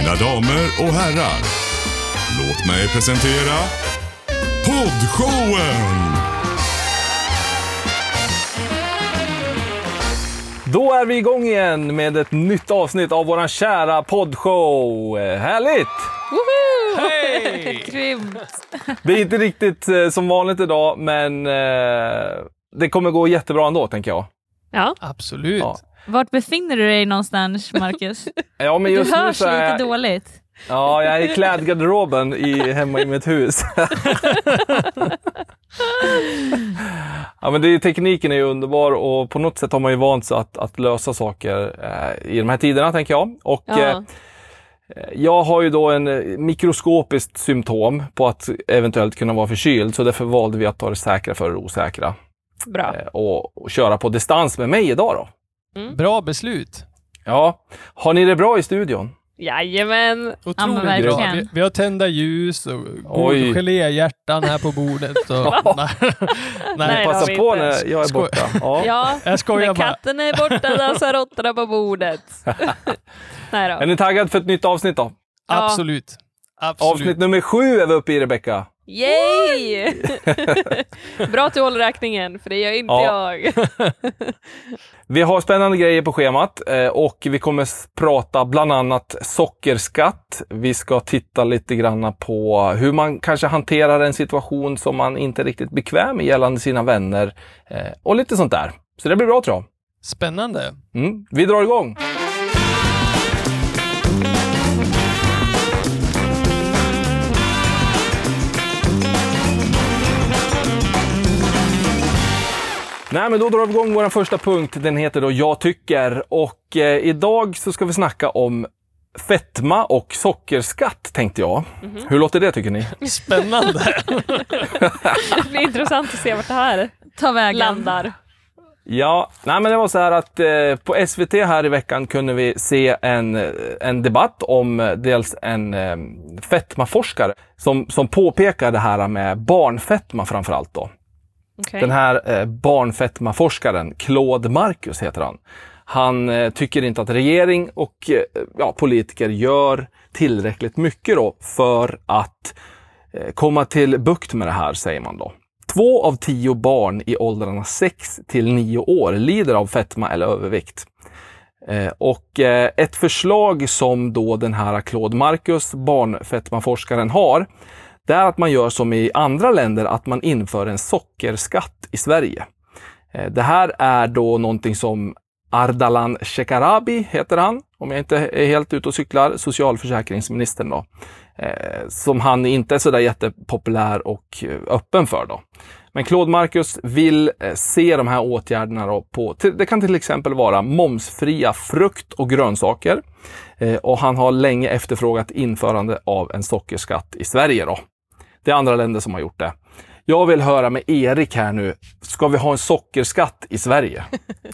Mina damer och herrar, låt mig presentera Poddshowen! Då är vi igång igen med ett nytt avsnitt av våran kära poddshow. Härligt! Hej! Grymt. Det är inte riktigt eh, som vanligt idag, men eh, det kommer gå jättebra ändå, tänker jag. Ja. Absolut. Ja. Vart befinner du dig någonstans, Marcus? Ja, men Du just nu hörs så är lite dåligt. ja, jag är i klädgarderoben i, hemma i mitt hus. ja, men det tekniken är ju underbar och på något sätt har man ju vant sig att, att lösa saker eh, i de här tiderna, tänker jag. Och, Ja. eh, Jag har ju då en eh, mikroskopiskt symptom på att eventuellt kunna vara förkyld, så därför valde vi att ta det säkra för det osäkra Bra. eh, och, och köra på distans med mig idag då. Bra beslut. Ja, har ni det bra i studion? Jajamän. Otroligt bra. verkligen. Vi, vi har tända ljus och Oj. geléhjärtan här på bordet. Och, nej, Nej, nej, Passa på inte. när jag är borta. Ja. Ja, jag skojar när bara. katten är borta dansar råttorna på bordet. Nej Är då. ni taggad för ett nytt avsnitt då? Ja. Absolut. Absolut. Avsnitt nummer sju är vi uppe i, Rebecka. Yay! Bra att du håller räkningen, för det gör inte Ja. jag. Vi har spännande grejer på schemat eh, och vi kommer prata bland annat sockerskatt. Vi ska titta lite grann på hur man kanske hanterar en situation som man inte är riktigt bekväm med gällande sina vänner eh, och lite sånt där. Så det blir bra tror jag. Spännande. Mm. Vi drar igång! Nej, men då drar vi igång vår första punkt. Den heter då Jag tycker och eh, idag så ska vi snacka om fetma och sockerskatt tänkte jag. Hur låter det tycker ni? Spännande. Det blir intressant att se vart det här Ta vägen. landar. Ja, nej men det var så här att eh, på SVT här i veckan kunde vi se en, eh, en debatt om eh, dels en eh, fetmaforskare som, som påpekar det här med barnfetma framför allt då. Okay. Den här eh, barnfetmaforskaren, Claude Marcus heter han. Han eh, tycker inte att regering och eh, ja, politiker gör tillräckligt mycket då för att eh, komma till bukt med det här, säger man då. Två av tio barn i åldrarna 6 till 9 år lider av fetma eller övervikt. Eh, och eh, ett förslag som då den här Claude Marcus, barnfetmaforskaren, har, det är att man gör som i andra länder, att man inför en sockerskatt i Sverige. Eh, det här är då någonting som Ardalan Shekarabi heter han, om jag inte är helt ute och cyklar, socialförsäkringsministern då. Eh, som han inte är sådär jättepopulär och eh, öppen för då. Men Claude Marcus vill eh, se de här åtgärderna då på, det kan till exempel vara momsfria frukt och grönsaker. Eh, och han har länge efterfrågat införande av en sockerskatt i Sverige då. Det är andra länder som har gjort det. Jag vill höra med Erik här nu. Ska vi ha en sockerskatt i Sverige?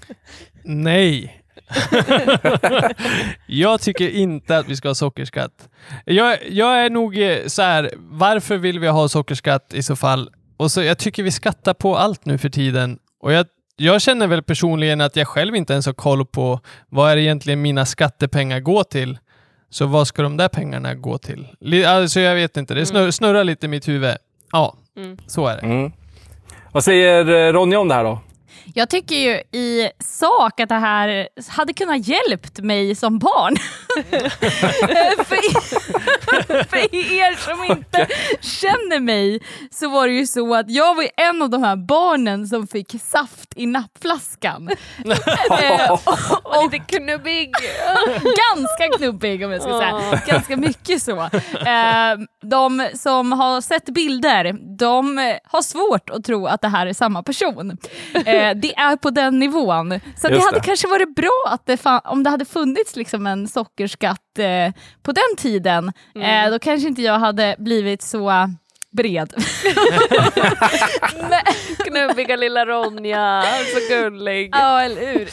Nej. jag tycker inte att vi ska ha sockerskatt. Jag, jag är nog eh, så här, varför vill vi ha sockerskatt i så fall? Och så, jag tycker vi skattar på allt nu för tiden. Och jag, jag känner väl personligen att jag själv inte ens har koll på vad är egentligen mina skattepengar går till. Så vad ska de där pengarna gå till? Alltså jag vet inte, det snurrar, snurrar lite i mitt huvud. Ja, Mm. så är det. Mm. Vad säger eh, Ronja om det här då? Jag tycker ju i sak att det här hade kunnat hjälpt mig som barn. för, er, för er som inte känner mig så var det ju så att jag var en av de här barnen som fick saft i nappflaskan. Eh, och, Och lite knubbig. ganska knubbig om jag ska säga. Ganska mycket så. Eh, de som har sett bilder, de eh, har svårt att tro att det här är samma person. Det är på den nivån. Så det hade det. kanske varit bra att det fan, om det hade funnits liksom en sockerskatt eh, på den tiden, eh, då kanske inte jag hade blivit så bred. Knubbiga lilla Ronja, så gullig. Ja, eller hur?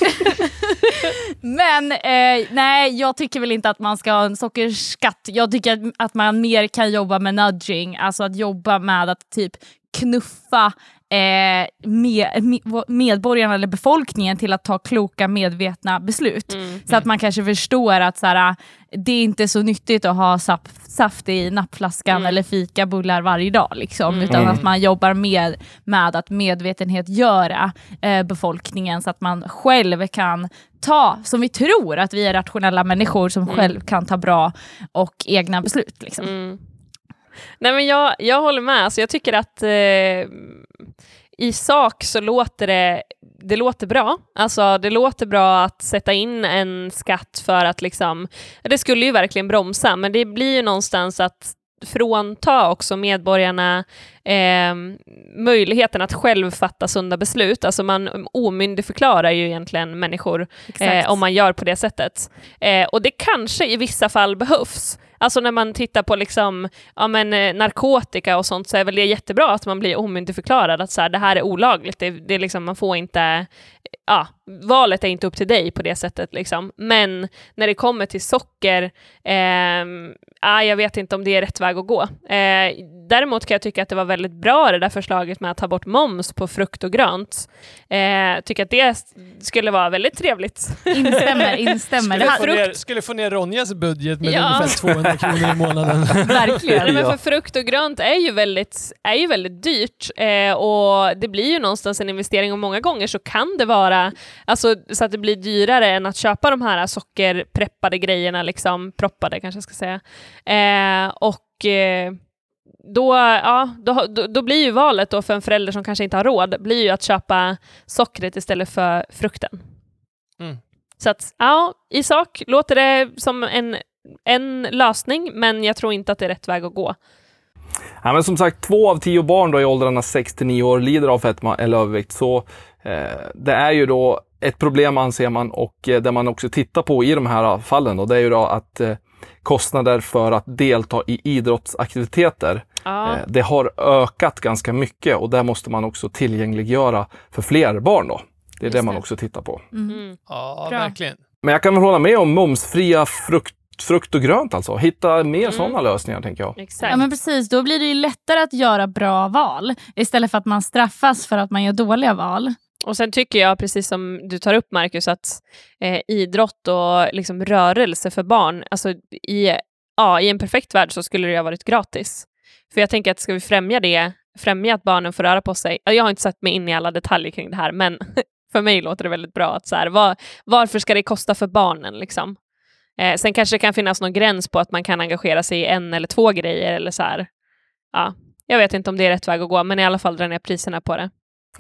Men eh, nej, jag tycker väl inte att man ska ha en sockerskatt. Jag tycker att man mer kan jobba med nudging, alltså att jobba med att typ knuffa eh, med, med, medborgarna eller befolkningen till att ta kloka medvetna beslut. Mm. Så att man kanske förstår att så här, det är inte så nyttigt att ha saft, saft i nappflaskan Mm. eller fikabullar varje dag. Liksom, Utan Mm. att man jobbar med, med att medvetenhetgöra eh, befolkningen så att man själv kan ta, som vi tror att vi är rationella människor som Mm. själv kan ta bra och egna beslut. Liksom. Nej, men jag, jag håller med. Alltså, jag tycker att eh, i sak så låter det, det låter bra. Alltså, det låter bra att sätta in en skatt för att liksom, det skulle ju verkligen bromsa, men det blir ju någonstans att frånta också medborgarna eh, möjligheten att själv fatta sunda beslut. Alltså man omyndigförklarar ju egentligen människor eh, om man gör på det sättet. Eh, och det kanske i vissa fall behövs. Alltså när man tittar på liksom, ja, men, eh, narkotika och sånt så är väl det jättebra att man blir omyndigförklarad, att så här, det här är olagligt, det, det är liksom, man får inte, ja, valet är inte upp till dig på det sättet. Liksom. Men när det kommer till socker, ja, jag vet inte om det är rätt väg att gå. Eh, däremot kan jag tycka att det var väldigt bra det där förslaget med att ta bort moms på frukt och grönt. Eh, tycker att det skulle vara väldigt trevligt. Instämmer, instämmer. Skulle få, ner, skulle få ner Ronjas budget med Ja. ungefär 200 kronor i månaden. verkligen. Nej, men för frukt och grönt är ju väldigt, är ju väldigt dyrt eh, och det blir ju någonstans en investering och många gånger så kan det vara alltså, så att det blir dyrare än att köpa de här sockerpreppade grejerna, liksom, proppade kanske jag ska säga. Eh, och eh, då, ja, då, då, då blir ju valet då för en förälder som kanske inte har råd, blir ju att köpa sockret istället för frukten. Mm. Så att, ja, i sak låter det som en, en lösning, men jag tror inte att det är rätt väg att gå. Ja, men som sagt, två av tio barn då i åldrarna 6 till 9 år lider av fetma eller övervikt. Så eh, det är ju då ett problem anser man och eh, det man också tittar på i de här fallen då, det är ju då att eh, kostnader för att delta i idrottsaktiviteter, Ja. eh, det har ökat ganska mycket och där måste man också tillgängliggöra för fler barn då. Det är Just det man det. också tittar på. Mm. Mm. Ja, Bra. verkligen. Men jag kan väl hålla med om momsfria frukt, frukt och grönt alltså. Hitta mer Mm. sådana lösningar tänker jag. Exakt. Ja men precis, då blir det ju lättare att göra bra val istället för att man straffas för att man gör dåliga val. Och sen tycker jag, precis som du tar upp Marcus, att eh, idrott och liksom, rörelse för barn, alltså i, ja, i en perfekt värld så skulle det ha varit gratis. För jag tänker att ska vi främja det, främja att barnen får röra på sig, jag har inte satt mig in i alla detaljer kring det här, men för mig låter det väldigt bra att så här, var, varför ska det kosta för barnen liksom? Eh, sen kanske det kan finnas någon gräns på att man kan engagera sig i en eller två grejer eller så här. Ja, jag vet inte om det är rätt väg att gå, men i alla fall dra ner priserna på det.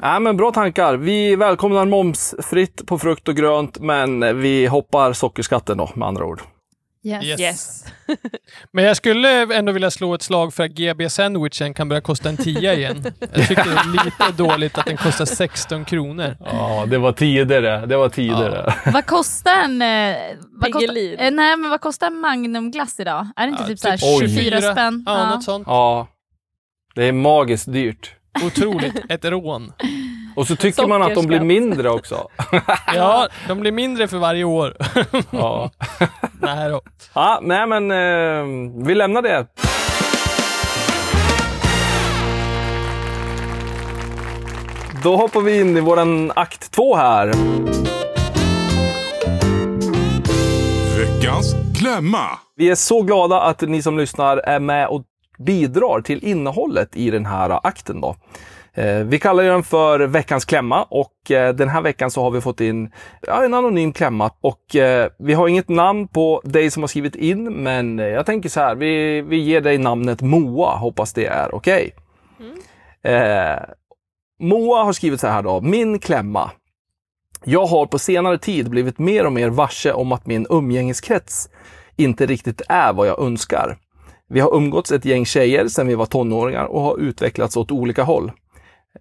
Ja, men bra tankar. Vi välkomnar momsfritt på frukt och grönt, men vi hoppar sockerskatten då med andra ord. Yes. Yes. Yes. Men jag skulle ändå vilja slå ett slag för att GB-sandwichen kan börja kosta en tia igen. Jag tycker det är lite dåligt att den kostar 16 kronor. Ja, det var tidigare. Det var tidigare. Vad kostar en... Eh, vad kostar, eh, nej men vad kostar en Magnumglass idag? Är det inte Ja, typ, så här typ 24 Oj. spänn? Ja, något sånt. Ja, det är magiskt dyrt. Otroligt. Ett rån. Och så tycker man att de blir mindre också. Ja, de blir mindre för varje år. Ja, Nej då. ja nej men eh, vi lämnar det. Då hoppar vi in i våran akt två här. Veckans klämma. Vi är så glada att ni som lyssnar är med och bidrar till innehållet i den här akten. Då. Eh, vi kallar den för veckans klämma och eh, den här veckan så har vi fått in en anonym klämma. Och eh, vi har inget namn på dig som har skrivit in, men jag tänker så här, vi, vi ger dig namnet Moa, hoppas det är okej. Eh, Moa har skrivit så här då, min klämma. Jag har på senare tid blivit mer och mer varse om att min umgängeskrets inte riktigt är vad jag önskar. Vi har umgåtts ett gäng tjejer sedan vi var tonåringar och har utvecklats åt olika håll.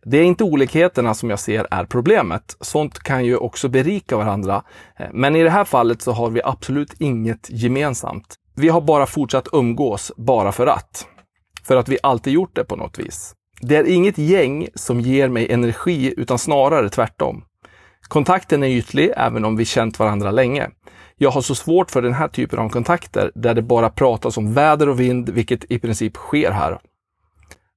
Det är inte olikheterna som jag ser är problemet. Sånt kan ju också berika varandra. Eh, men i det här fallet så har vi absolut inget gemensamt. Vi har bara fortsatt umgås bara för att. För att vi alltid gjort det på något vis. Det är inget gäng som ger mig energi utan snarare tvärtom. Kontakten är ytlig även om vi känt varandra länge. Jag har så svårt för den här typen av kontakter där det bara pratas om väder och vind, vilket i princip sker här.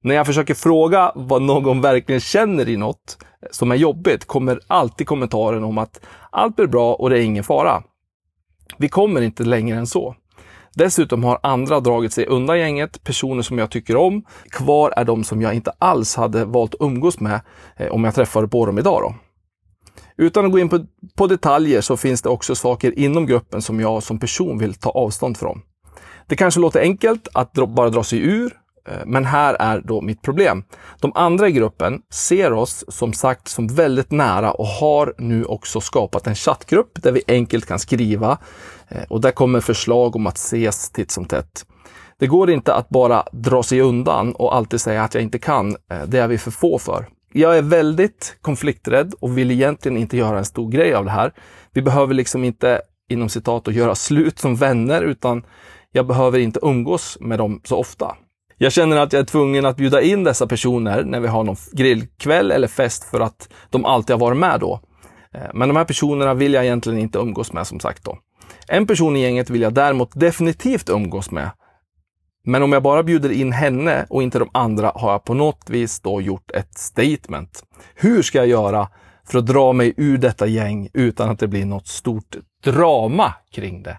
När jag försöker fråga vad någon verkligen känner i något eh, som är jobbigt kommer alltid kommentaren om att allt blir bra och det är ingen fara. Vi kommer inte längre än så. Dessutom har andra dragit sig undan gänget, personer som jag tycker om. Kvar är de som jag inte alls hade valt att umgås med eh, om jag träffade på dem idag. Då. Utan att gå in på, på detaljer så finns det också saker inom gruppen som jag som person vill ta avstånd från. Det kanske låter enkelt att bara dra sig ur, eh, men här är då mitt problem. De andra i gruppen ser oss som sagt som väldigt nära och har nu också skapat en chattgrupp där vi enkelt kan skriva eh, och där kommer förslag om att ses titt som tätt. Det går inte att bara dra sig undan och alltid säga att jag inte kan. Eh, det är vi för få för. Jag är väldigt konflikträdd och vill egentligen inte göra en stor grej av det här. Vi behöver liksom inte inom citat att göra slut som vänner utan jag behöver inte umgås med dem så ofta. Jag känner att jag är tvungen att bjuda in dessa personer när vi har någon grillkväll eller fest för att de alltid har varit med då. Eh, men de här personerna vill jag egentligen inte umgås med som sagt då. En person i gänget vill jag däremot definitivt umgås med. Men om jag bara bjuder in henne och inte de andra har jag på något vis då gjort ett statement. Hur ska jag göra för att dra mig ur detta gäng utan att det blir något stort drama kring det?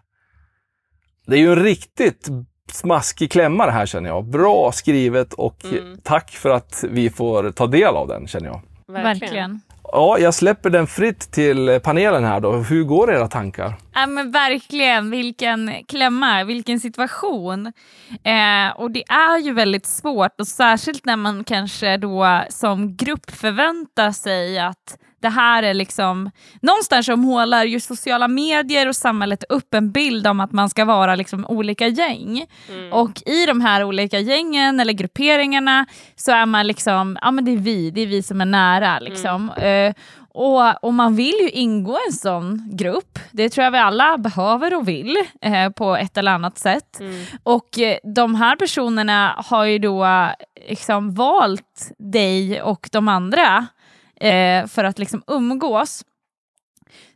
Det är ju en riktigt smaskig klämma det här känner jag. Bra skrivet och Mm. tack för att vi får ta del av den känner jag. Verkligen. Ja, jag släpper den fritt till panelen här då. Hur går era tankar? Ja, men verkligen, vilken klämma, vilken situation. Eh, och det är ju väldigt svårt, och särskilt när man kanske då som grupp förväntar sig att det här är liksom, någonstans målar ju sociala medier och samhället upp en bild om att man ska vara liksom olika gäng. Och i de här olika gängen eller grupperingarna så är man liksom, ja men det är vi, det är vi som är nära liksom. Eh, och, och man vill ju ingå i en sån grupp. Det tror jag vi alla behöver och vill eh, på ett eller annat sätt. Och eh, de här personerna har ju då liksom valt dig och de andra eh, för att liksom umgås.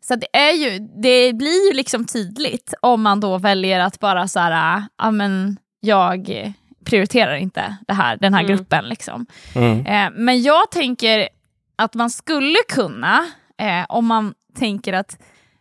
Så det, är ju, det blir ju liksom tydligt om man då väljer att bara så här, ja men jag prioriterar inte det här, den här Mm. gruppen. Liksom. Mm. Eh, men jag tänker att man skulle kunna, eh, om man tänker att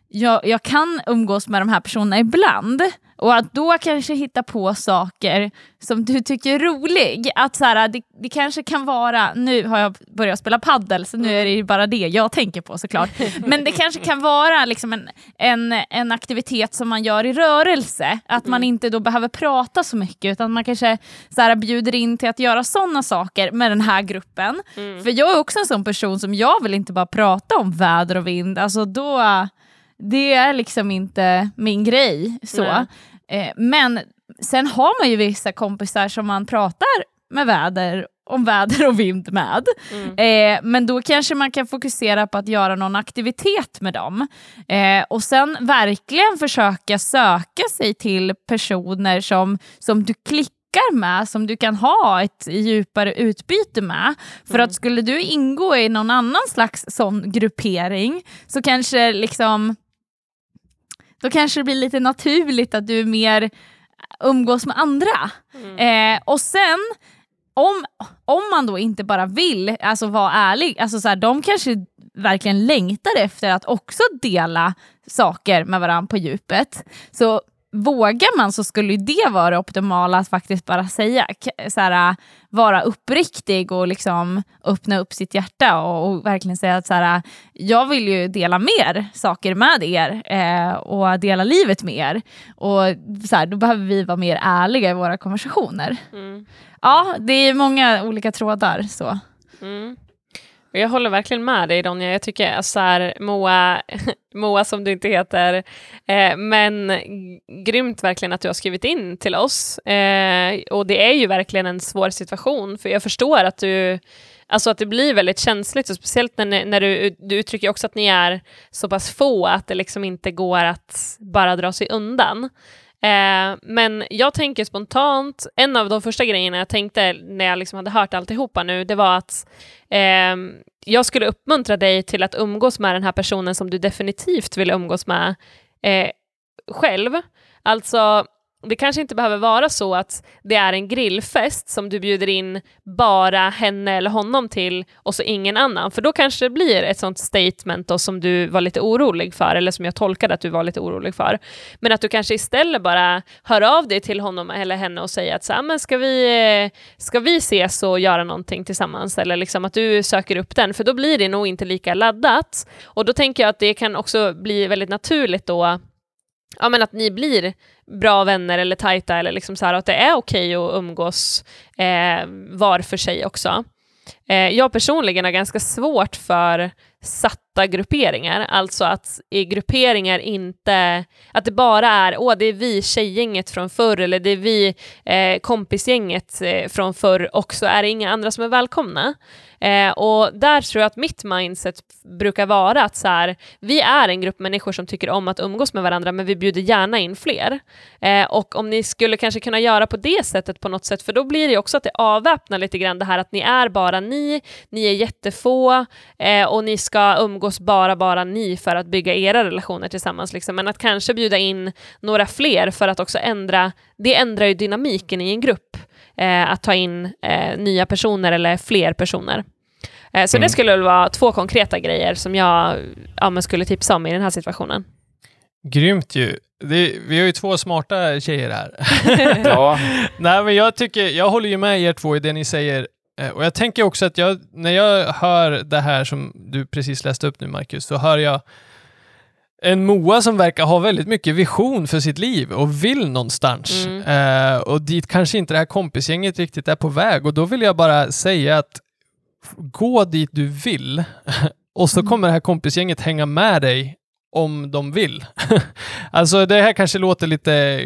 jag, jag kan umgås med de här personerna ibland, och att då kanske hitta på saker som du tycker är rolig. Att så här, det, det kanske kan vara, nu har jag börjat spela paddel så nu är det ju bara det jag tänker på såklart. Men det kanske kan vara liksom en, en, en aktivitet som man gör i rörelse. Att man inte då behöver prata så mycket utan man kanske så här, bjuder in till att göra sådana saker med den här gruppen. För jag är också en sån person som jag vill inte bara prata om väder och vind. Alltså då, det är liksom inte min grej. så. Nej. Eh, men sen har man ju vissa kompisar som man pratar med väder om väder och vind med. Eh, men då kanske man kan fokusera på att göra någon aktivitet med dem. Eh, och sen verkligen försöka söka sig till personer som, som du klickar med, som du kan ha ett djupare utbyte med. För att skulle du ingå i någon annan slags sån gruppering så kanske liksom då kanske det blir lite naturligt att du mer umgås med andra. Eh, och sen, om, om man då inte bara vill alltså vara ärlig, alltså så här, de kanske verkligen längtar efter att också dela saker med varandra på djupet. Så vågar man så skulle det vara det optimala att faktiskt bara säga, så här, vara uppriktig och liksom öppna upp sitt hjärta och, och verkligen säga att så här, jag vill ju dela mer saker med er eh, och dela livet med er. Och så här, då behöver vi vara mer ärliga i våra konversationer. Mm. Ja, det är många olika trådar. Så. Mm. Jag håller verkligen med dig Ronja. Jag tycker att så här, Moa, Moa som du inte heter, eh, men grymt verkligen att du har skrivit in till oss. Eh, och det är ju verkligen en svår situation, för jag förstår att du Alltså att det blir väldigt känsligt, och speciellt när, när du, du uttrycker också att ni är så pass få att det liksom inte går att bara dra sig undan. Eh, men jag tänker spontant, en av de första grejerna jag tänkte när jag liksom hade hört alltihopa nu, det var att eh, jag skulle uppmuntra dig till att umgås med den här personen som du definitivt vill umgås med eh, själv. Alltså, det kanske inte behöver vara så att det är en grillfest som du bjuder in bara henne eller honom till och så ingen annan, för då kanske det blir ett sånt statement då som du var lite orolig för, eller som jag tolkade att du var lite orolig för. Men att du kanske istället bara hör av dig till honom eller henne och säger att så här, men ska, vi, eh, ska vi ses och göra någonting tillsammans, eller liksom att du söker upp den, för då blir det nog inte lika laddat. Och då tänker jag att det kan också bli väldigt naturligt då ja, men att ni blir bra vänner eller tajta eller liksom så här, att det är okej att umgås eh, var för sig också. Eh, jag personligen har ganska svårt för satta grupperingar, alltså att i grupperingar inte, att det bara är, åh det är vi tjejgänget från förr eller det är vi eh, kompisgänget eh, från förr och så är det inga andra som är välkomna. Eh, och där tror jag att mitt mindset brukar vara att så här, vi är en grupp människor som tycker om att umgås med varandra, men vi bjuder gärna in fler. Eh, och om ni skulle kanske kunna göra på det sättet på något sätt, för då blir det också att det avväpnar lite grann det här att ni är bara ni, ni är jättefå eh, och ni ska umgås bara, bara ni för att bygga era relationer tillsammans. Liksom. Men att kanske bjuda in några fler för att också ändra, det ändrar ju dynamiken i en grupp eh, att ta in eh, nya personer eller fler personer. Eh, så Mm. det skulle väl vara två konkreta grejer som jag ja, men skulle tipsa om i den här situationen. Grymt ju. Det, vi har ju två smarta tjejer här. Ja, Nej, men jag tycker, jag håller ju med er två i det ni säger. Eh, Och jag tänker också att jag, när jag hör det här som du precis läste upp nu, Marcus, så hör jag en Moa som verkar ha väldigt mycket vision för sitt liv och vill någonstans. Mm. Eh, och dit kanske inte det här kompisgänget riktigt är på väg. Och då vill jag bara säga att gå dit du vill och så kommer det här kompisgänget hänga med dig om de vill. alltså det här kanske låter lite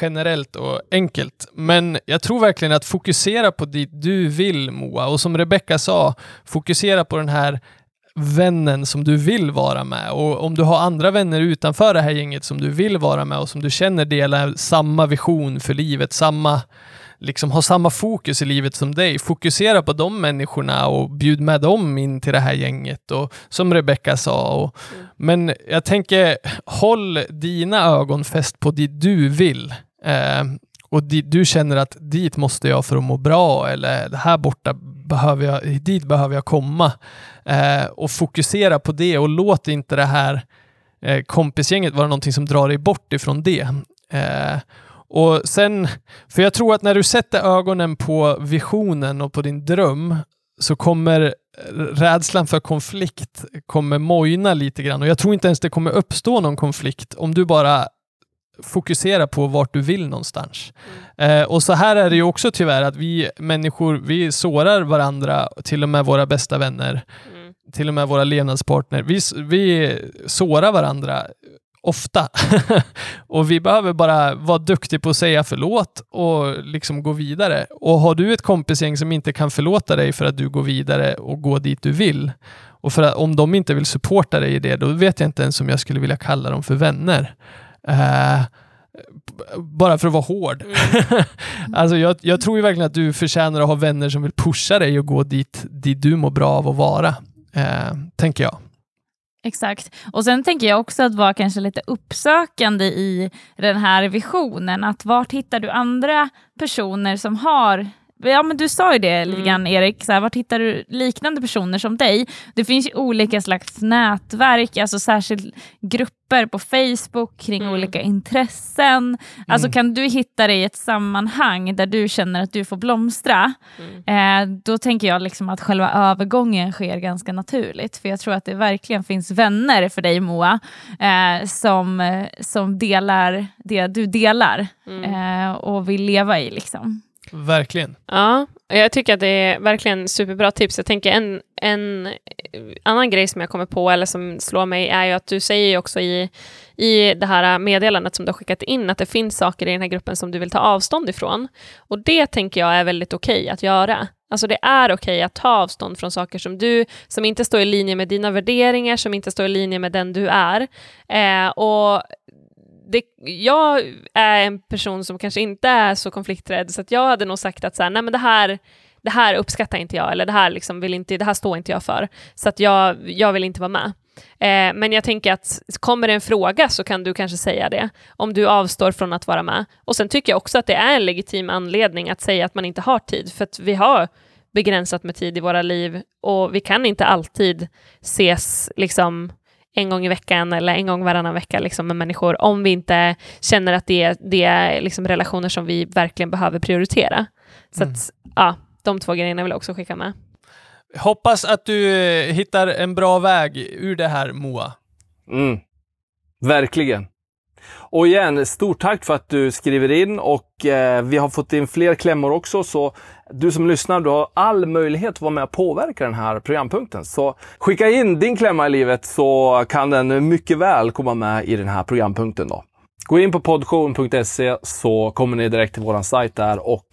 generellt och enkelt, men jag tror verkligen att fokusera på dit du vill Moa och som Rebecka sa, fokusera på den här vännen som du vill vara med och om du har andra vänner utanför det här gänget som du vill vara med och som du känner delar samma vision för livet, samma liksom har samma fokus i livet som dig. Fokusera på de människorna och bjud med dem in till det här gänget och som Rebecka sa. Och, Men jag tänker, håll dina ögon fäst på det du vill. Eh, och dit, du känner att dit måste jag för att må bra eller det här borta behöver jag, dit behöver jag komma. Eh, och fokusera på det och låt inte det här eh, kompisgänget vara någonting som drar dig bort ifrån det. Eh, och sen, för jag tror att när du sätter ögonen på visionen och på din dröm så kommer rädslan för konflikt kommer mojna lite grann och jag tror inte ens det kommer uppstå någon konflikt om du bara fokuserar på vart du vill någonstans. Eh, och så här är det ju också tyvärr att vi människor, vi sårar varandra, till och med våra bästa vänner, Mm. till och med våra levnadspartner. Vi, vi sårar varandra ofta. och vi behöver bara vara duktiga på att säga förlåt och liksom gå vidare. Och har du ett kompisgäng som inte kan förlåta dig för att du går vidare och går dit du vill, och för att, om de inte vill supporta dig i det, då vet jag inte ens om jag skulle vilja kalla dem för vänner. B- bara för att vara hård. alltså jag, jag tror ju verkligen att du förtjänar att ha vänner som vill pusha dig och gå dit, dit du mår bra av att vara. Eh, tänker jag. Exakt. Och sen tänker jag också att vara kanske lite uppsökande i den här visionen. Att vart hittar du andra personer som har Ja men du sa ju det lite Mm. grann Erik, så här, vart hittar du liknande personer som dig? Det finns ju olika slags nätverk, alltså särskilt grupper på Facebook kring Mm. olika intressen. Alltså Mm. kan du hitta dig i ett sammanhang där du känner att du får blomstra, Mm. Eh, då tänker jag liksom att själva övergången sker ganska naturligt. För jag tror att det verkligen finns vänner för dig Moa, eh, som, eh, som delar det du delar Mm. eh, och vill leva i. Liksom. Verkligen. Ja, jag tycker att det är verkligen superbra tips. Jag tänker en, en annan grej som jag kommer på, eller som slår mig, är ju att du säger ju också i, i det här meddelandet som du har skickat in, att det finns saker i den här gruppen som du vill ta avstånd ifrån. Och det tänker jag är väldigt okej att göra. Alltså det är okej att ta avstånd från saker som du, som inte står i linje med dina värderingar, som inte står i linje med den du är. Eh, och det, jag är en person som kanske inte är så konflikträdd, så att jag hade nog sagt att så här, nej men det här, det här uppskattar inte jag, eller det här, liksom vill inte, det här står inte jag för, så att jag, jag vill inte vara med. Eh, men jag tänker att kommer det en fråga så kan du kanske säga det, om du avstår från att vara med. Och sen tycker jag också att det är en legitim anledning att säga att man inte har tid, för att vi har begränsat med tid i våra liv och vi kan inte alltid ses liksom en gång i veckan eller en gång varannan vecka liksom, med människor om vi inte känner att det, det är liksom relationer som vi verkligen behöver prioritera. Så Mm. att, ja, de två grejerna vill jag också skicka med. Hoppas att du eh, hittar en bra väg ur det här, Moa. Mm. Verkligen. Och igen, stort tack för att du skriver in och eh, vi har fått in fler klämmor också. Så du som lyssnar, du har all möjlighet att vara med och påverka den här programpunkten. Så skicka in din klämma i livet så kan den mycket väl komma med i den här programpunkten. Då. Gå in på podshowen.se så kommer ni direkt till vår sajt där och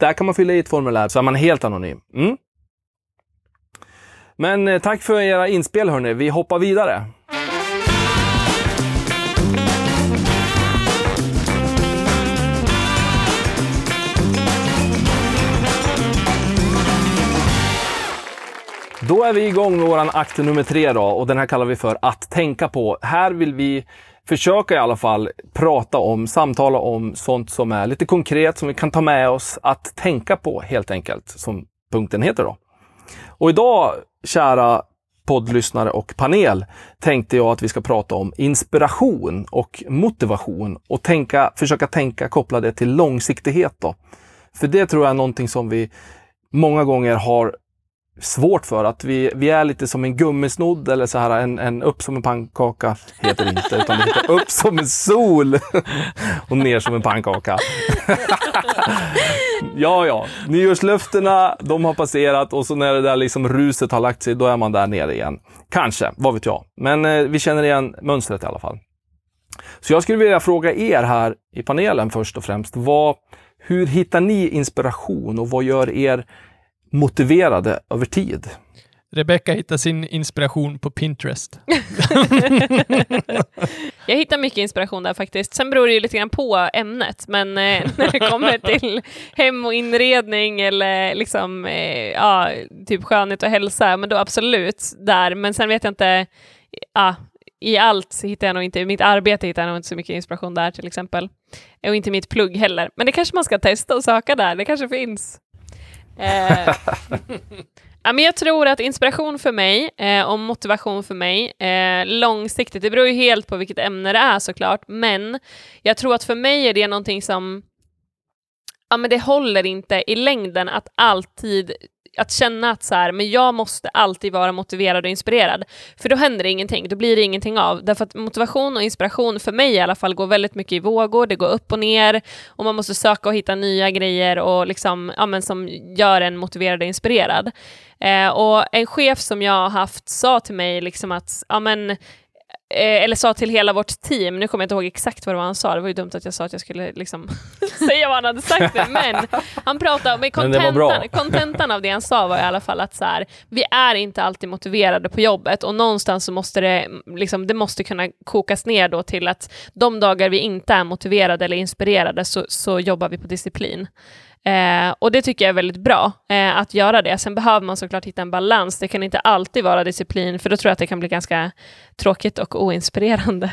där kan man fylla i ett formulär så är man helt anonym. Mm. Men eh, tack för era inspel hörni. Vi hoppar vidare. Då är vi igång med våran akt nummer tre då och den här kallar vi för att tänka på. Här vill vi försöka i alla fall prata om, samtala om sånt som är lite konkret som vi kan ta med oss att tänka på helt enkelt, som punkten heter då. Och idag, kära poddlyssnare och panel, tänkte jag att vi ska prata om inspiration och motivation och tänka, försöka tänka koppla det till långsiktighet då. För det tror jag är någonting som vi många gånger har svårt för. Att vi, vi är lite som en gummisnodd eller så här en, en upp som en pannkaka heter det inte, utan det heter upp som en sol och ner som en pannkaka. ja, ja, nyårslöftena, de har passerat och så när det där liksom ruset har lagt sig, då är man där nere igen. Kanske, vad vet jag. Men eh, vi känner igen mönstret i alla fall. Så jag skulle vilja fråga er här i panelen först och främst. Vad, hur hittar ni inspiration och vad gör er motiverade över tid? Rebecca hittar sin inspiration på Pinterest. Jag hittar mycket inspiration där faktiskt. Sen beror det ju lite grann på ämnet, men eh, när det kommer till hem och inredning eller liksom, eh, ja, typ skönhet och hälsa, men då absolut där. Men sen vet jag inte, ja, i allt hittar jag nog inte, i mitt arbete hittar jag nog inte så mycket inspiration där till exempel. Och inte mitt plugg heller. Men det kanske man ska testa och söka där, det kanske finns. Eh, Ja, men jag tror att inspiration för mig eh, och motivation för mig, eh, långsiktigt, det beror ju helt på vilket ämne det är såklart, men jag tror att för mig är det någonting som, ja men det håller inte i längden att alltid att känna att så här, men jag måste alltid vara motiverad och inspirerad. För då händer det ingenting, då blir det ingenting av. Därför att motivation och inspiration för mig i alla fall går väldigt mycket i vågor, det går upp och ner och man måste söka och hitta nya grejer och liksom, ja, men som gör en motiverad och inspirerad. Eh, och en chef som jag har haft sa till mig liksom att, ja men, eller sa till hela vårt team, nu kommer jag inte ihåg exakt vad det var han sa, det var ju dumt att jag sa att jag skulle liksom säga vad han hade sagt nu, men han pratade, men kontentan, kontentan av det han sa var i alla fall att så här, vi är inte alltid motiverade på jobbet och någonstans så måste det, liksom, det måste kunna kokas ner då till att de dagar vi inte är motiverade eller inspirerade så, så jobbar vi på disciplin. Eh, och det tycker jag är väldigt bra, eh, att göra det. Sen behöver man såklart hitta en balans. Det kan inte alltid vara disciplin, för då tror jag att det kan bli ganska tråkigt och oinspirerande.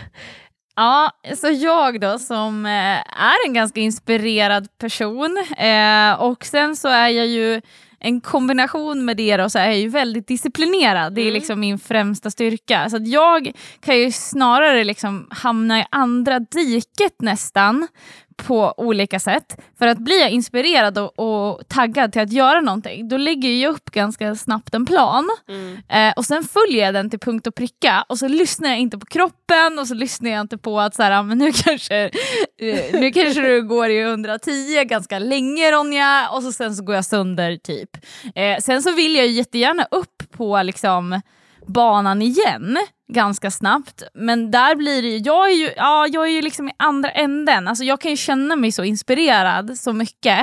Ja, så jag då som eh, är en ganska inspirerad person eh, och sen så är jag ju en kombination med det då, så är jag ju väldigt disciplinerad. Det är Mm. liksom min främsta styrka. Så jag kan ju snarare liksom hamna i andra diket nästan på olika sätt. För att bli inspirerad och, och taggad till att göra någonting, då lägger jag upp ganska snabbt en plan. Eh, och sen följer jag den till punkt och pricka och så lyssnar jag inte på kroppen och så lyssnar jag inte på att så här, ah, men nu, kanske, eh, nu kanske du går i 110 ganska länge Ronja och så sen så går jag sönder typ. Eh, sen så vill jag ju jättegärna upp på liksom banan igen ganska snabbt. Men där blir det ju, jag är ju, ja, jag är ju liksom i andra änden. Alltså jag kan ju känna mig så inspirerad så mycket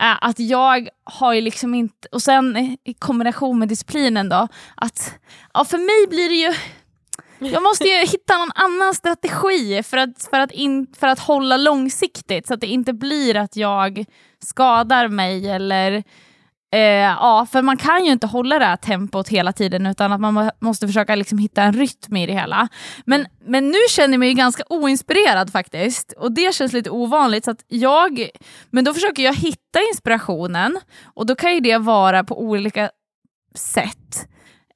eh, att jag har ju liksom inte, och sen i kombination med disciplinen då, att ja, för mig blir det ju jag måste ju hitta någon annan strategi för att, för, att in, för att hålla långsiktigt så att det inte blir att jag skadar mig eller Eh, ja, för man kan ju inte hålla det här tempot hela tiden utan att man måste försöka liksom hitta en rytm i det hela. Men, men nu känner jag mig ju ganska oinspirerad faktiskt och det känns lite ovanligt. Så att jag, men då försöker jag hitta inspirationen och då kan ju det vara på olika sätt.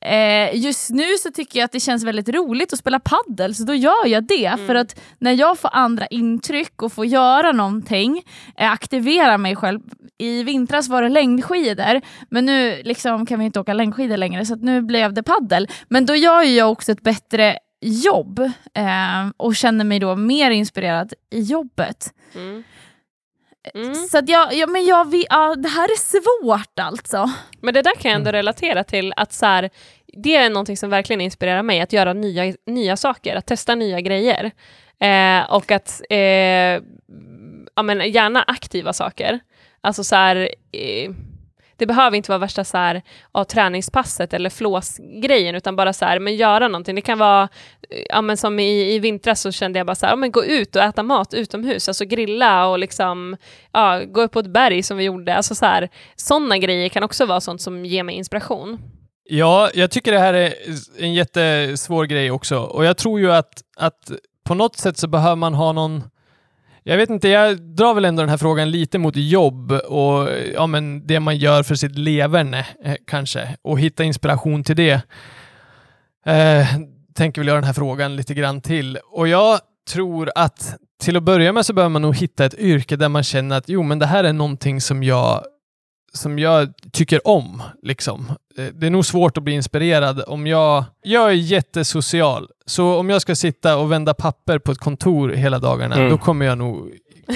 Eh, just nu så tycker jag att det känns väldigt roligt att spela paddel så då gör jag det. För att när jag får andra intryck och får göra någonting, eh, aktivera mig själv. I vintras var det längdskidor, men nu liksom kan vi inte åka längdskidor längre så nu blev det paddel. Men då gör jag också ett bättre jobb eh, och känner mig då mer inspirerad i jobbet. Mm. Mm. Så att jag, ja, men jag, vi, ja, det här är svårt alltså. Men det där kan jag ändå relatera till att så här, det är någonting som verkligen inspirerar mig, att göra nya, nya saker, att testa nya grejer. Eh, och att, eh, ja men gärna aktiva saker. Alltså så här, eh, det behöver inte vara värsta så här, ja, träningspasset eller flåsgrejen, utan bara så här, men göra någonting. Det kan vara, eh, ja men som i, i vintras så kände jag bara så här, ja, men gå ut och äta mat utomhus, alltså grilla och liksom, ja, gå upp på ett berg som vi gjorde. Alltså så här, sådana grejer kan också vara sånt som ger mig inspiration. Ja, jag tycker det här är en jättesvår grej också. Och jag tror ju att, att på något sätt så behöver man ha någon... Jag vet inte, jag drar väl ändå den här frågan lite mot jobb och ja, men det man gör för sitt leverne eh, kanske och hitta inspiration till det. Eh, tänker väl göra den här frågan lite grann till. Och jag tror att till att börja med så behöver man nog hitta ett yrke där man känner att jo, men det här är någonting som jag som jag tycker om. Liksom. Eh, det är nog svårt att bli inspirerad om jag... Jag är jättesocial, så om jag ska sitta och vända papper på ett kontor hela dagarna, Mm. då kommer jag nog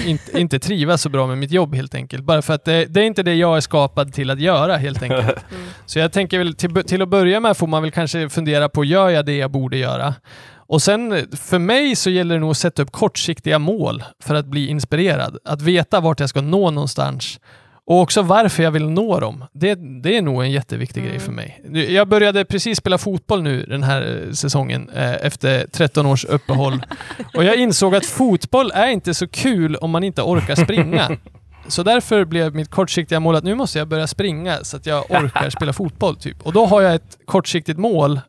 inte, inte trivas så bra med mitt jobb helt enkelt. Bara för att det, det är inte det jag är skapad till att göra helt enkelt. Så jag tänker väl till, till att börja med får man väl kanske fundera på, gör jag det jag borde göra? Och sen för mig så gäller det nog att sätta upp kortsiktiga mål för att bli inspirerad. Att veta vart jag ska nå någonstans. Och också varför jag vill nå dem. Det, det är nog en jätteviktig grej för mig. Jag började precis spela fotboll nu den här eh, säsongen eh, efter 13 års uppehåll. Och jag insåg att fotboll är inte så kul om man inte orkar springa. Så därför blev mitt kortsiktiga mål att nu måste jag börja springa så att jag orkar spela fotboll. Typ. Och då har jag ett kortsiktigt mål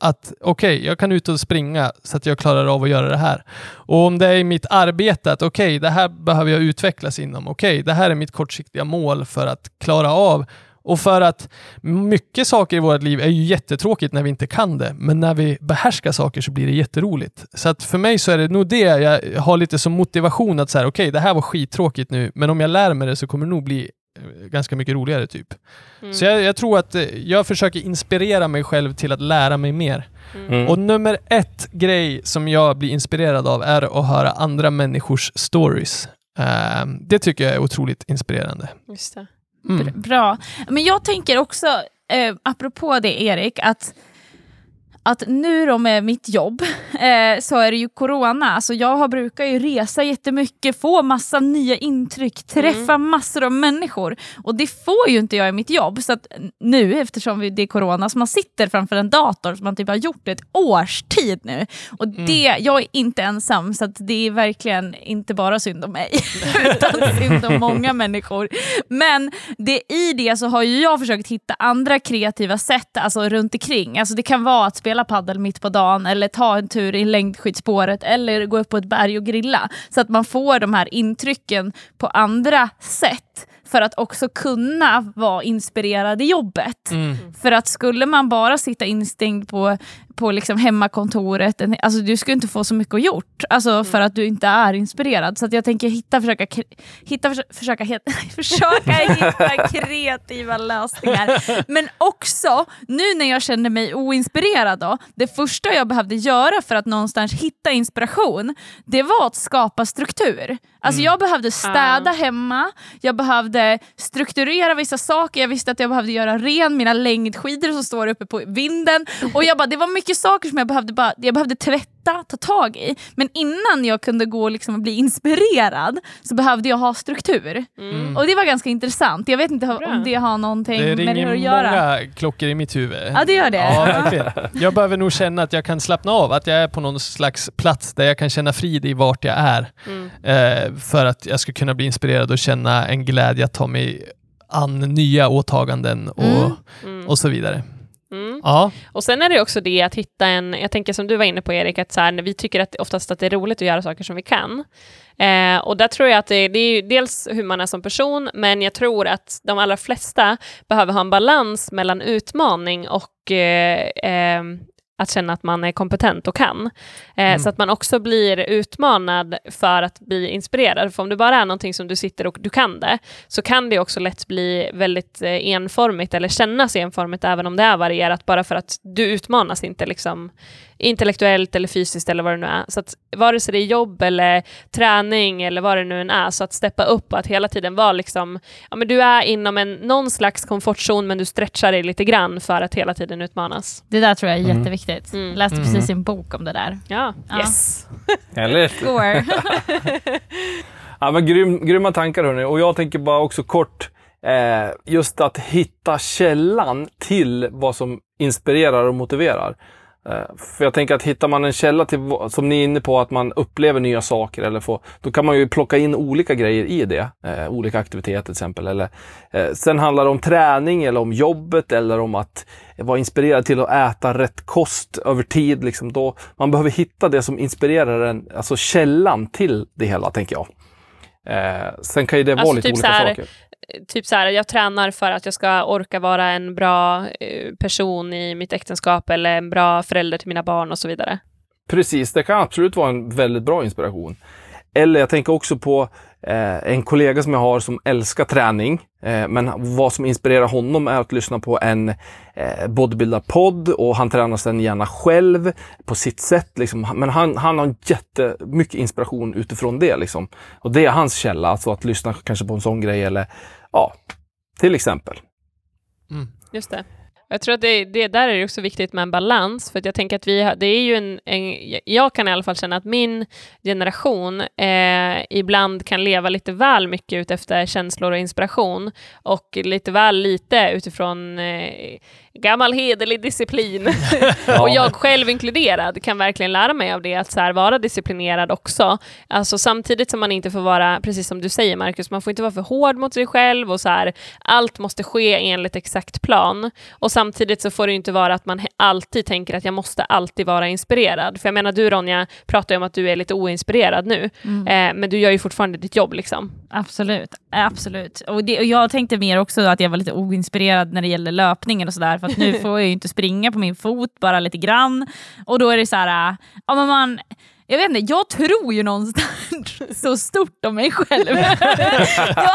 att okej, jag kan ut och springa så att jag klarar av att göra det här. Och om det är i mitt arbete att okej, det här behöver jag utvecklas inom. Okej, det här är mitt kortsiktiga mål för att klara av och för att mycket saker i vårt liv är ju jättetråkigt när vi inte kan det, men när vi behärskar saker så blir det jätteroligt. Så att för mig så är det nog det jag har lite som motivation att säga, okej, det här var skittråkigt nu, men om jag lär mig det så kommer det nog bli ganska mycket roligare typ. Så jag, jag tror att eh, jag försöker inspirera mig själv till att lära mig mer. Mm. Och nummer ett grej som jag blir inspirerad av är att höra andra människors stories. Eh, det tycker jag är otroligt inspirerande. Just det. Mm. Br- Bra. Men jag tänker också, eh, apropå det Erik, att att nu då med mitt jobb eh, så är det ju corona, alltså jag har, brukar ju resa jättemycket, få massa nya intryck, träffa massor av människor och det får ju inte jag i mitt jobb. Så att nu eftersom det är corona, så man sitter framför en dator som man typ har gjort ett års tid nu. Och det, jag är inte ensam så att det är verkligen inte bara synd om mig utan synd om många människor. Men det, i det så har ju jag försökt hitta andra kreativa sätt alltså runt omkring. Alltså det kan vara att spela paddel mitt på dagen eller ta en tur i längdskidspåret eller gå upp på ett berg och grilla. Så att man får de här intrycken på andra sätt för att också kunna vara inspirerad i jobbet. Mm. För att skulle man bara sitta instängd på, på liksom hemmakontoret, alltså du skulle inte få så mycket gjort. Alltså för att du inte är inspirerad. Så jag tänker hitta, försöka, hitta, försöka, försöka, hitta kreativa lösningar. Men också, nu när jag känner mig oinspirerad då, det första jag behövde göra för att någonstans hitta inspiration, det var att skapa struktur. Alltså jag behövde städa hemma, jag behövde strukturera vissa saker, jag visste att jag behövde göra ren mina längdskidor som står uppe på vinden. Och jag bara, det var mycket saker som jag behövde, bara, jag behövde tvätta, ta tag i. Men innan jag kunde gå liksom och bli inspirerad så behövde jag ha struktur. Mm. Och det var ganska intressant. Jag vet inte Bra. om det har någonting Det med det ringer att göra. många klockor i mitt huvud. Ja, det gör det. Ja. Jag behöver nog känna att jag kan slappna av, att jag är på någon slags plats där jag kan känna frid i vart jag är. Mm. Eh, för att jag ska kunna bli inspirerad och känna en glädje att ta mig an nya åtaganden och, Mm. Mm. och så vidare. Mm. Ja, Och sen är det också det att hitta en, jag tänker som du var inne på Erik, att så här, vi tycker att oftast att det är roligt att göra saker som vi kan. Eh, och där tror jag att det, det är dels hur man är som person, men jag tror att de allra flesta behöver ha en balans mellan utmaning och eh, eh, att känna att man är kompetent och kan. Eh, Mm. Så att man också blir utmanad för att bli inspirerad. För om det bara är någonting som du sitter och du kan det, så kan det också lätt bli väldigt eh, enformigt eller kännas enformigt även om det är varierat, bara för att du utmanas inte liksom intellektuellt eller fysiskt eller vad det nu är. Så att vare sig det är jobb eller träning eller vad det nu än är, så att steppa upp och att hela tiden vara liksom, ja men du är inom en, någon slags komfortzon men du stretchar dig lite grann för att hela tiden utmanas. Det där tror jag är Mm. jätteviktigt. Mm. Läste Mm. precis en bok om det där. Ja, Ja. yes. Eller? Score. Ja, men grym, grymma tankar hörni. Och jag tänker bara också kort, eh, just att hitta källan till vad som inspirerar och motiverar. Eh, för jag tänker att hittar man en källa till, som ni är inne på, att man upplever nya saker, eller får, då kan man ju plocka in olika grejer i det. Eh, olika aktiviteter till exempel. Eller, eh, sen handlar det om träning, eller om jobbet, eller om att vara inspirerad till att äta rätt kost över tid. Liksom då, man behöver hitta det som inspirerar en, alltså källan till det hela, tänker jag. Eh, sen kan ju det vara Alltså lite typ olika här, saker. Eh, typ så här, jag tränar för att jag ska orka vara en bra eh, person i mitt äktenskap eller en bra förälder till mina barn och så vidare. Precis, det kan absolut vara en väldigt bra inspiration. Eller jag tänker också på eh, en kollega som jag har som älskar träning. Eh, men vad som inspirerar honom är att lyssna på en eh, bodybuilder-podd och han tränar sen gärna själv på sitt sätt. Liksom. Men han, han har jättemycket inspiration utifrån det. Liksom. Och det är hans källa, alltså att lyssna kanske på en sån grej eller ja, till exempel. Just det. Jag tror att det, det där är det också viktigt med en balans, för att jag tänker att vi har, det är ju en, en, jag kan i alla fall känna att min generation eh, ibland kan leva lite väl mycket ut efter känslor och inspiration och lite väl lite utifrån eh, gammal hederlig disciplin. och jag själv inkluderad kan verkligen lära mig av det, att så här, vara disciplinerad också. Alltså samtidigt som man inte får vara, precis som du säger Marcus, man får inte vara för hård mot sig själv och så här, allt måste ske enligt exakt plan. Och samtidigt så får det inte vara att man alltid tänker att jag måste alltid vara inspirerad. För jag menar, du Ronja pratar ju om att du är lite oinspirerad nu, Mm. eh, men du gör ju fortfarande ditt jobb liksom. Absolut, absolut. Och, det, och jag tänkte mer också att jag var lite oinspirerad när det gäller löpningen och sådär, för att nu får jag ju inte springa på min fot, bara lite grann. Och då är det så här, äh, ja men man, jag vet inte, jag tror ju någonstans så stort om mig själv. jag,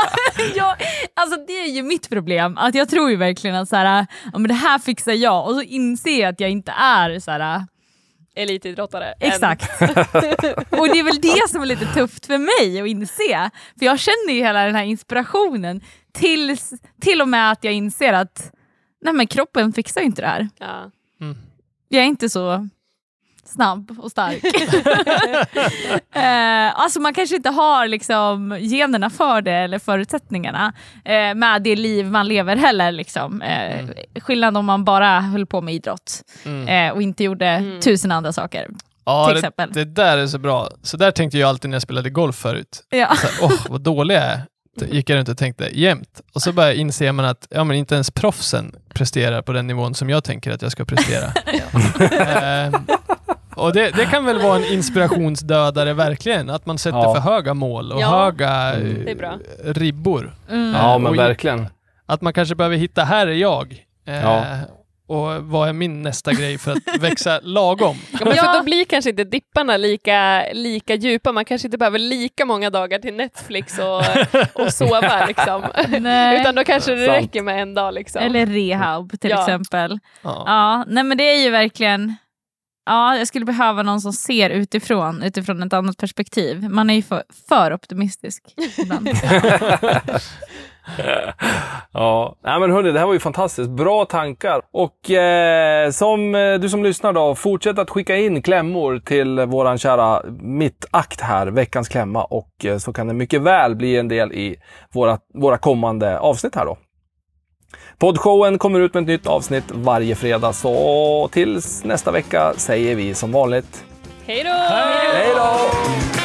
jag, alltså det är ju mitt problem, att jag tror ju verkligen att så här, äh, ja, men det här fixar jag, och så inser jag att jag inte är så här. äh, Elitidrottare. Exakt. och det är väl det som är lite tufft för mig att inse. För jag känner ju hela den här inspirationen tills, till och med att jag inser att nej men kroppen fixar ju inte det här. Ja. Jag är inte så snabb och stark. eh, alltså man kanske inte har liksom generna för det eller förutsättningarna eh, med det liv man lever heller. Liksom. Eh, Skillnad om man bara höll på med idrott Mm. eh, och inte gjorde Mm. tusen andra saker. Ja, till det, exempel. det där är så bra. Så där tänkte jag alltid när jag spelade golf förut. Ja. Så här, Åh, vad dålig jag är. Gick jag runt och tänkte jämt. Och så bara inser man att ja, men inte ens proffsen presterar på den nivån som jag tänker att jag ska prestera. Ehm, och det, det kan väl vara en inspirationsdödare verkligen, att man sätter Ja. för höga mål och Ja, höga eh, är bra. ribbor. Mm. Ja, Eh, men verkligen. Att man kanske behöver hitta, här är jag. Eh, Ja. Och vad är min nästa grej för att växa lagom? Ja, men för då blir kanske inte dipparna lika, lika djupa, man kanske inte behöver lika många dagar till Netflix och, och sova liksom. Nej. Utan då kanske det Sant. räcker med en dag liksom. Eller rehab till Ja. exempel. Ja. Ja, nej men det är ju verkligen... Ja, jag skulle behöva någon som ser utifrån, utifrån ett annat perspektiv. Man är ju för, för optimistisk ibland. Ja, Nej, men hörni, det här var ju fantastiskt. Bra tankar. Och eh, som eh, du som lyssnar då, fortsätt att skicka in klämmor till våran kära mittakt här, veckans klämma. Och eh, så kan det mycket väl bli en del i våra, våra kommande avsnitt här då. Poddshowen kommer ut med ett nytt avsnitt varje fredag, så tills nästa vecka säger vi som vanligt Hej då! hej då!